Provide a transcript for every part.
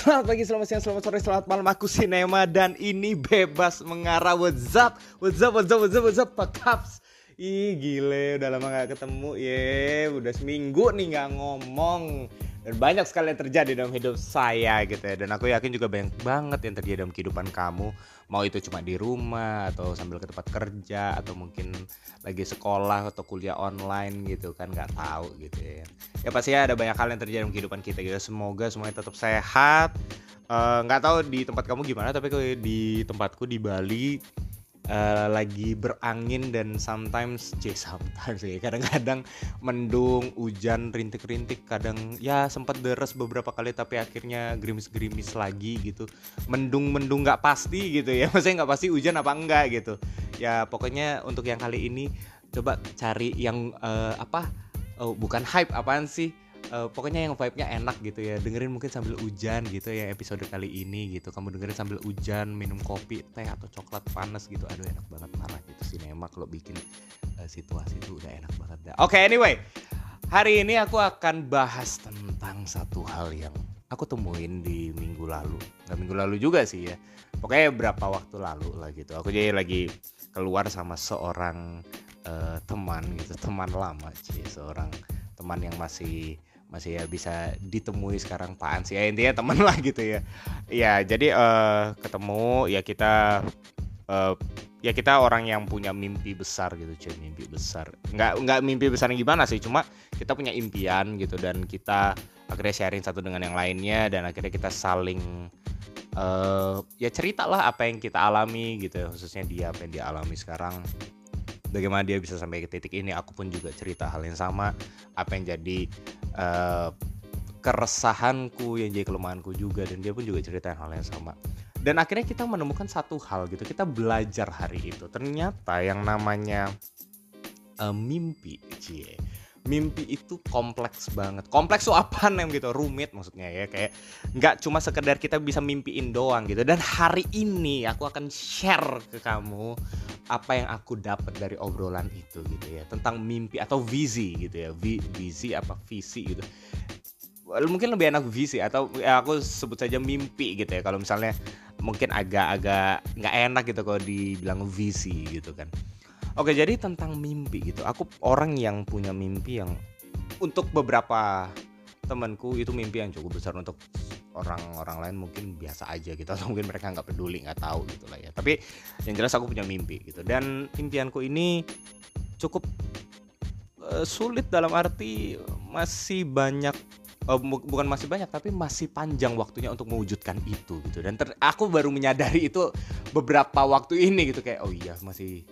Selamat pagi, selamat siang, selamat sore, selamat malam. Aku Sinema dan ini bebas mengarah. What's up, what's up, what's up, what's up, what's up, Pak Kaps Ih gile, udah lama gak ketemu ya Udah seminggu nih gak ngomong Dan banyak sekali yang terjadi dalam hidup saya gitu ya. Dan aku yakin juga banyak banget yang terjadi dalam kehidupan kamu. Mau itu cuma di rumah atau sambil ke tempat kerja Atau mungkin lagi sekolah atau kuliah online gitu kan Gak tahu gitu ya. Ya pasti ada banyak hal yang terjadi dalam kehidupan kita gitu. Semoga semuanya tetap sehat. Eh, nggak uh, tahu di tempat kamu gimana tapi di tempatku di Bali uh, lagi berangin dan sometimes c sometimes ya. Kadang-kadang mendung hujan rintik-rintik kadang ya sempat deres beberapa kali tapi akhirnya gerimis-gerimis lagi gitu. Mendung-mendung nggak pasti gitu ya. Maksudnya nggak pasti hujan apa enggak gitu. Ya pokoknya untuk yang kali ini coba cari yang uh, apa? Oh bukan hype apaan sih uh, pokoknya yang vibe-nya enak gitu ya. Dengerin mungkin sambil hujan gitu ya episode kali ini gitu. Kamu dengerin sambil hujan minum kopi teh atau coklat panas gitu. Aduh enak banget. Parah gitu sinema kalau bikin uh, situasi itu udah enak banget oke okay, anyway. Hari ini aku akan bahas tentang satu hal yang aku temuin di minggu lalu. Nggak minggu lalu juga sih ya. Pokoknya berapa waktu lalu lah gitu. Aku jadi lagi keluar sama seorang uh, teman gitu. Teman lama sih seorang teman yang masih masih ya bisa ditemui sekarang Pak sih? Ya intinya teman lah gitu ya. Ya jadi uh, ketemu ya kita uh, ya kita orang yang punya mimpi besar gitu cuy. Mimpi besar. Nggak nggak mimpi besar yang gimana sih cuma kita punya impian gitu dan kita akhirnya sharing satu dengan yang lainnya dan akhirnya kita saling uh, ya cerita lah apa yang kita alami gitu. Khususnya dia apa yang dia alami sekarang bagaimana dia bisa sampai ke titik ini aku pun juga cerita hal yang sama. Apa yang jadi uh, keresahanku yang jadi kelemahanku juga dan dia pun juga cerita hal yang sama. Dan akhirnya kita menemukan satu hal gitu kita belajar hari itu. Ternyata yang namanya uh, mimpi cie mimpi itu kompleks banget. Kompleks tuh apa nem gitu? Rumit maksudnya ya. Kayak nggak cuma sekedar kita bisa mimpiin doang gitu. Dan hari ini aku akan share ke kamu apa yang aku dapat dari obrolan itu gitu ya. Tentang mimpi atau visi gitu ya. V, visi apa visi gitu. Mungkin lebih enak visi atau ya aku sebut saja mimpi gitu ya. Kalau misalnya mungkin agak-agak nggak enak gitu kalau dibilang visi gitu kan Oke, jadi tentang mimpi gitu. Aku orang yang punya mimpi yang untuk beberapa temanku itu mimpi yang cukup besar untuk orang-orang lain mungkin biasa aja gitu atau mungkin mereka nggak peduli nggak tahu gitu lah ya. Tapi yang jelas aku punya mimpi gitu. Dan impianku ini cukup uh, sulit dalam arti masih banyak uh, bukan masih banyak tapi masih panjang waktunya untuk mewujudkan itu gitu. Dan aku baru menyadari itu beberapa waktu ini gitu kayak oh iya masih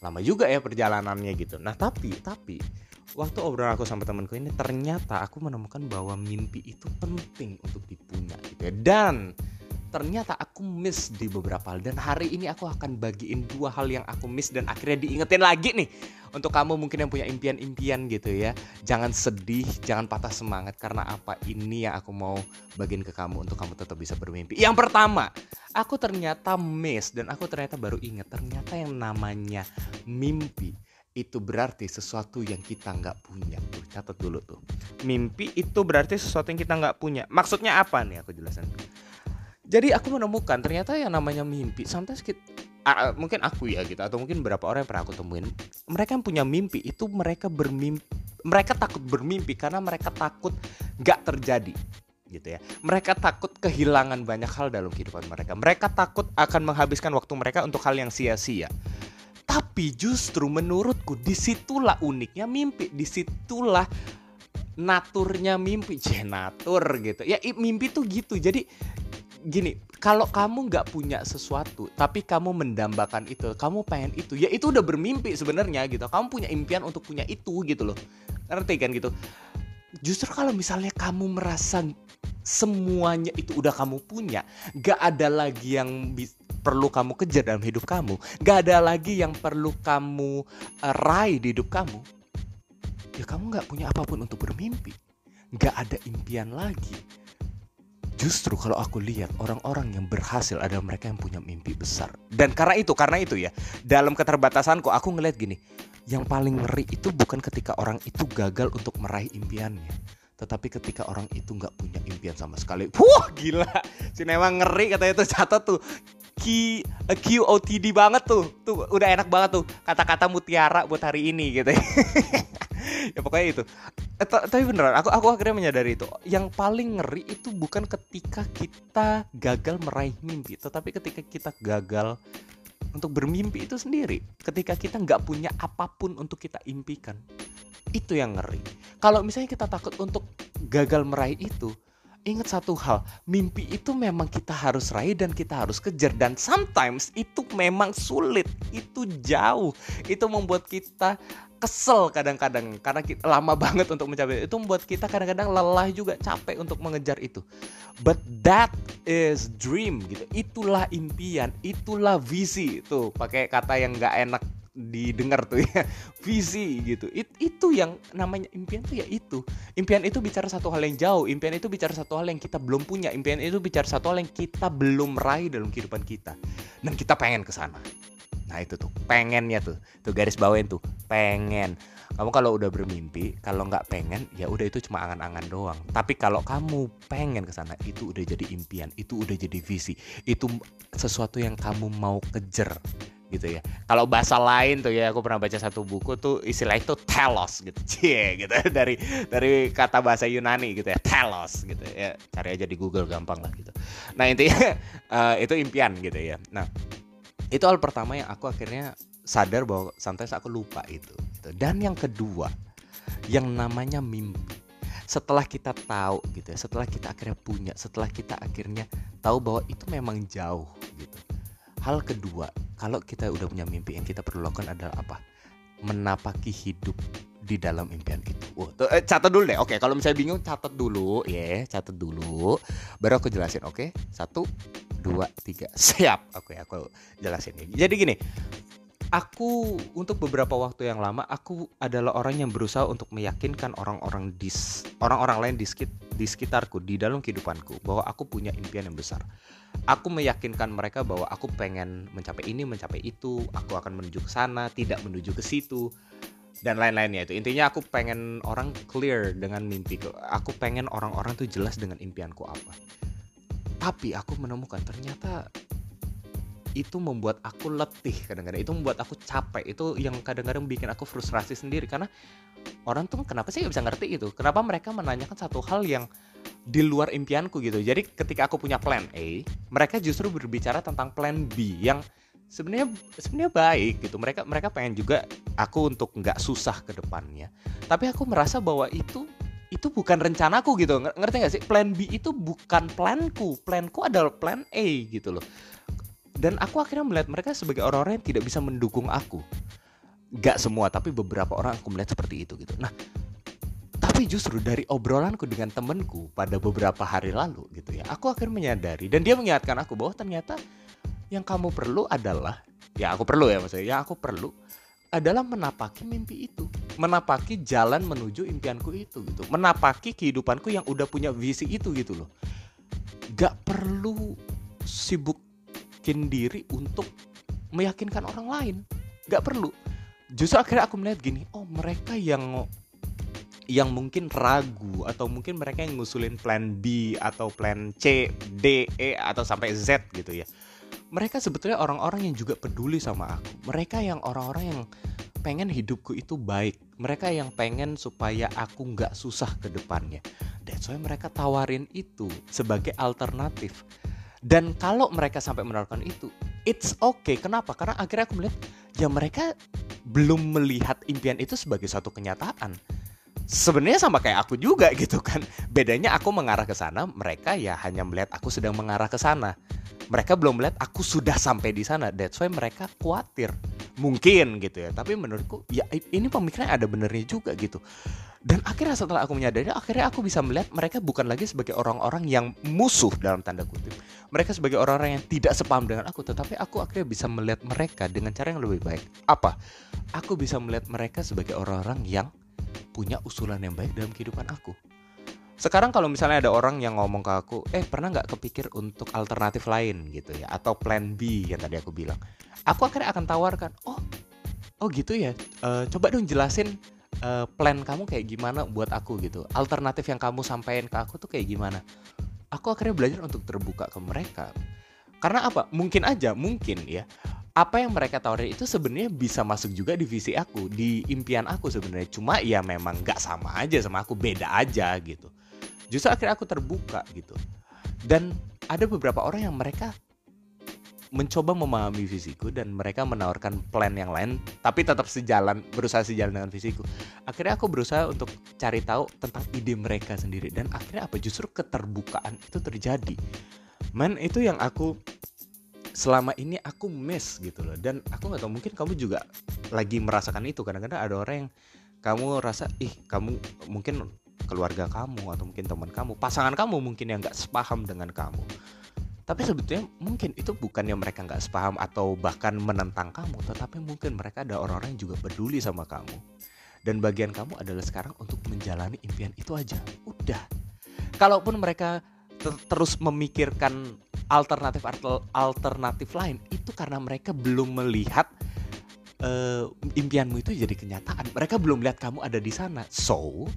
lama juga ya perjalanannya gitu. Nah tapi tapi waktu obrolan aku sama temanku ini ternyata aku menemukan bahwa mimpi itu penting untuk dipunya gitu ya. Dan ternyata aku miss di beberapa hal. Dan hari ini aku akan bagiin dua hal yang aku miss dan akhirnya diingetin lagi nih untuk kamu mungkin yang punya impian-impian gitu ya. Jangan sedih jangan patah semangat karena apa ini yang aku mau bagiin ke kamu untuk kamu tetap bisa bermimpi. Yang pertama aku ternyata miss dan aku ternyata baru inget ternyata yang namanya mimpi itu berarti sesuatu yang kita nggak punya. Tuh catat dulu tuh. Mimpi itu berarti sesuatu yang kita nggak punya. Maksudnya apa nih? Aku jelasin jadi aku menemukan ternyata yang namanya mimpi sometimes kita, uh, mungkin aku ya gitu atau mungkin beberapa orang yang pernah aku temuin mereka yang punya mimpi itu mereka bermimpi mereka takut bermimpi karena mereka takut nggak terjadi gitu ya. Mereka takut kehilangan banyak hal dalam kehidupan mereka. Mereka takut akan menghabiskan waktu mereka untuk hal yang sia-sia. Tapi justru menurutku di situlah uniknya mimpi di situlah naturnya mimpi. Natur gitu. Ya mimpi tuh gitu. Jadi gini kalau kamu nggak punya sesuatu tapi kamu mendambakan itu kamu pengen itu ya itu udah bermimpi sebenarnya gitu. Kamu punya impian untuk punya itu gitu loh. Ngerti kan gitu? Justru kalau misalnya kamu merasa semuanya itu udah kamu punya gak ada lagi yang perlu kamu kejar dalam hidup kamu gak ada lagi yang perlu kamu uh, raih di hidup kamu ya kamu gak punya apa pun untuk bermimpi. Gak ada impian lagi Justru kalau aku lihat orang-orang yang berhasil adalah mereka yang punya mimpi besar. Dan karena itu, karena itu ya, dalam keterbatasanku aku ngeliat gini, yang paling ngeri itu bukan ketika orang itu gagal untuk meraih impiannya, tetapi ketika orang itu nggak punya impian sama sekali. Wah gila. Si Nema ngeri katanya tuh catat tuh. Q QOTD banget tuh. Tuh udah enak banget tuh kata-kata mutiara buat hari ini gitu. Ya pokoknya itu eh, tapi beneran aku aku akhirnya menyadari itu. Yang paling ngeri itu bukan ketika kita gagal meraih mimpi tetapi ketika kita gagal untuk bermimpi itu sendiri. Ketika kita nggak punya apa pun untuk kita impikan itu yang ngeri. Kalau misalnya kita takut untuk gagal meraih itu ingat satu hal, mimpi itu memang kita harus raih dan kita harus kejar. Dan sometimes itu memang sulit, itu jauh, itu membuat kita kesel kadang-kadang. Karena kita lama banget untuk mencapai. Itu membuat kita kadang-kadang lelah juga capek untuk mengejar itu. But that is dream gitu. Itulah impian itulah visi tuh. Pakai kata yang nggak enak didengar tuh ya. Visi gitu. It, itu yang namanya impian tuh ya itu. Impian itu bicara satu hal yang jauh. Impian itu bicara satu hal yang kita belum punya. Impian itu bicara satu hal yang kita belum raih dalam kehidupan kita. Dan kita pengen ke sana. Nah itu tuh. Pengennya tuh, tuh garis bawain tuh. Pengen. Kamu kalau udah bermimpi, kalau nggak pengen, ya udah itu cuma angan-angan doang. Tapi kalau kamu pengen ke sana, itu udah jadi impian, itu udah jadi visi, itu sesuatu yang kamu mau kejar gitu ya. Kalau bahasa lain tuh ya, aku pernah baca satu buku tuh istilah itu telos gitu, cie gitu dari dari kata bahasa Yunani gitu ya, telos gitu ya. Cari aja di Google gampang lah gitu. Nah intinya uh, itu impian gitu ya. Nah itu hal pertama yang aku akhirnya sadar bahwa sometimes aku lupa itu gitu. dan yang kedua yang namanya mimpi setelah kita tahu gitu ya setelah kita akhirnya punya setelah kita akhirnya tahu bahwa itu memang jauh gitu hal kedua kalau kita udah punya mimpi yang kita perlu lakukan adalah apa menapaki hidup di dalam impian itu. Wah, tuh, eh, catat dulu deh. Oke, kalau misalnya bingung catat dulu, ya, yeah, catat dulu. Baru aku jelasin. Oke, satu, dua, tiga. Siap. Oke, aku jelasin ini. Jadi gini, aku untuk beberapa waktu yang lama aku adalah orang yang berusaha untuk meyakinkan orang-orang di orang-orang lain di, sekit, di sekitarku di dalam kehidupanku bahwa aku punya impian yang besar. Aku meyakinkan mereka bahwa aku pengen mencapai ini, mencapai itu, aku akan menuju ke sana, tidak menuju ke situ dan lain-lainnya itu. Intinya aku pengen orang clear dengan mimpiku. Aku pengen orang-orang tuh jelas dengan impianku apa. Tapi aku menemukan ternyata itu membuat aku letih kadang-kadang itu membuat aku capek itu yang kadang-kadang bikin aku frustrasi sendiri karena orang tuh kenapa sih bisa ngerti itu kenapa mereka menanyakan satu hal yang di luar impianku gitu. Jadi ketika aku punya plan A mereka justru berbicara tentang plan B yang sebenarnya sebenarnya baik gitu. Mereka mereka pengen juga aku untuk nggak susah ke depannya. Tapi aku merasa bahwa itu itu bukan rencanaku gitu. Ngerti gak sih? Plan B itu bukan planku. Planku adalah plan A gitu loh. Dan aku akhirnya melihat mereka sebagai orang-orang yang tidak bisa mendukung aku. Gak semua tapi beberapa orang aku melihat seperti itu gitu. Nah tapi justru dari obrolanku dengan temenku pada beberapa hari lalu gitu ya aku akhirnya menyadari dan dia mengingatkan aku bahwa ternyata yang kamu perlu adalah ya aku perlu ya maksudnya yang aku perlu adalah menapaki mimpi itu menapaki jalan menuju impianku itu gitu menapaki kehidupanku yang udah punya visi itu gitu loh. Gak perlu sibuk bikin diri untuk meyakinkan orang lain nggak perlu. Justru akhirnya aku melihat gini oh mereka yang yang mungkin ragu atau mungkin mereka yang ngusulin plan B atau plan C, D, E atau sampai Z gitu ya. Mereka sebetulnya orang-orang yang juga peduli sama aku. Mereka yang orang-orang yang pengen hidupku itu baik. Mereka yang pengen supaya aku nggak susah ke depannya. That's why mereka tawarin itu sebagai alternatif. Dan kalau mereka sampai menawarkan itu, it's okay. Kenapa? Karena akhirnya aku melihat ya mereka belum melihat impian itu sebagai suatu kenyataan. Sebenarnya sama kayak aku juga gitu kan. Bedanya aku mengarah ke sana, mereka ya hanya melihat aku sedang mengarah ke sana. Mereka belum melihat aku sudah sampai di sana. That's why mereka khawatir. Mungkin gitu ya. Tapi menurutku ya ini pemikiran ada benernya juga gitu dan akhirnya setelah aku menyadari akhirnya aku bisa melihat mereka bukan lagi sebagai orang-orang yang musuh dalam tanda kutip mereka sebagai orang-orang yang tidak sepaham dengan aku tetapi aku akhirnya bisa melihat mereka dengan cara yang lebih baik apa aku bisa melihat mereka sebagai orang-orang yang punya usulan yang baik dalam kehidupan aku. Sekarang kalau misalnya ada orang yang ngomong ke aku eh pernah nggak kepikir untuk alternatif lain? gitu ya atau plan B yang tadi aku bilang. Aku akhirnya akan tawarkan oh oh gitu ya uh, coba dong jelasin uh, plan kamu kayak gimana buat aku gitu. Alternatif yang kamu sampaikan ke aku tuh kayak gimana? Aku akhirnya belajar untuk terbuka ke mereka. Karena apa? Mungkin aja mungkin ya apa yang mereka tawarin itu sebenarnya bisa masuk juga di visi aku di impian aku sebenarnya. Cuma ya memang nggak sama aja sama aku beda aja gitu. Justru akhirnya aku terbuka gitu. Dan ada beberapa orang yang mereka mencoba memahami visiku dan mereka menawarkan plan yang lain tapi tetap sejalan berusaha sejalan dengan visiku. Akhirnya aku berusaha untuk cari tahu tentang ide mereka sendiri. Dan akhirnya apa? Justru keterbukaan itu terjadi. Man itu yang aku selama ini aku miss gitu loh dan aku nggak tahu mungkin kamu juga lagi merasakan itu kadang-kadang ada orang yang kamu rasa ih kamu mungkin keluarga kamu atau mungkin teman kamu pasangan kamu mungkin yang nggak sepaham dengan kamu tapi sebetulnya mungkin itu bukannya mereka nggak sepaham atau bahkan menentang kamu, tetapi mungkin mereka ada orang-orang yang juga peduli sama kamu. Dan bagian kamu adalah sekarang untuk menjalani impian itu aja. Udah. Kalaupun mereka ter terus memikirkan alternatif alternatif lain, itu karena mereka belum melihat uh, impianmu itu jadi kenyataan. Mereka belum lihat kamu ada di sana. So,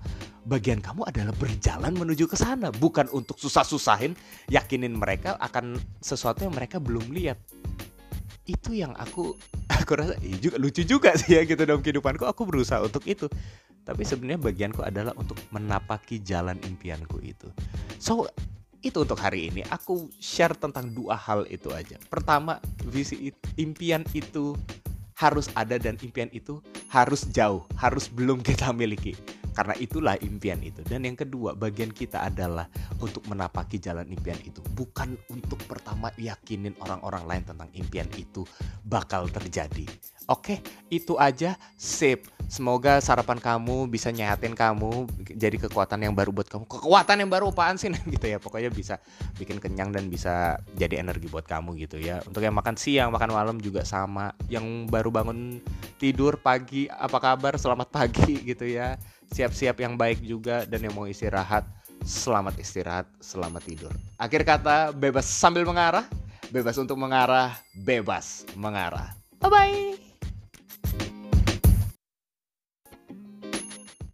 bagian kamu adalah berjalan menuju ke sana, bukan untuk susah-susahin yakinin mereka akan sesuatu yang mereka belum lihat. Itu yang aku aku rasa eh, juga lucu juga sih ya gitu dalam kehidupanku aku berusaha untuk itu. Tapi sebenarnya bagianku adalah untuk menapaki jalan impianku itu. So, itu untuk hari ini aku share tentang dua hal itu aja. Pertama, visi impian itu harus ada dan impian itu harus jauh, harus belum kita miliki. Karena itulah impian itu. Dan yang kedua, bagian kita adalah untuk menapaki jalan impian itu. Bukan untuk pertama yakinin orang-orang lain tentang impian itu bakal terjadi. Oke, itu aja. Sip. Semoga sarapan kamu bisa nyehatin kamu jadi kekuatan yang baru buat kamu. Kekuatan yang baru apaan sih gitu ya. Pokoknya bisa bikin kenyang dan bisa jadi energi buat kamu gitu ya. Untuk yang makan siang, makan malam juga sama. Yang baru bangun tidur pagi, apa kabar? Selamat pagi gitu ya. Siap-siap yang baik juga dan yang mau istirahat, selamat istirahat, selamat tidur. Akhir kata, bebas sambil mengarah, bebas untuk mengarah, bebas mengarah. Bye bye.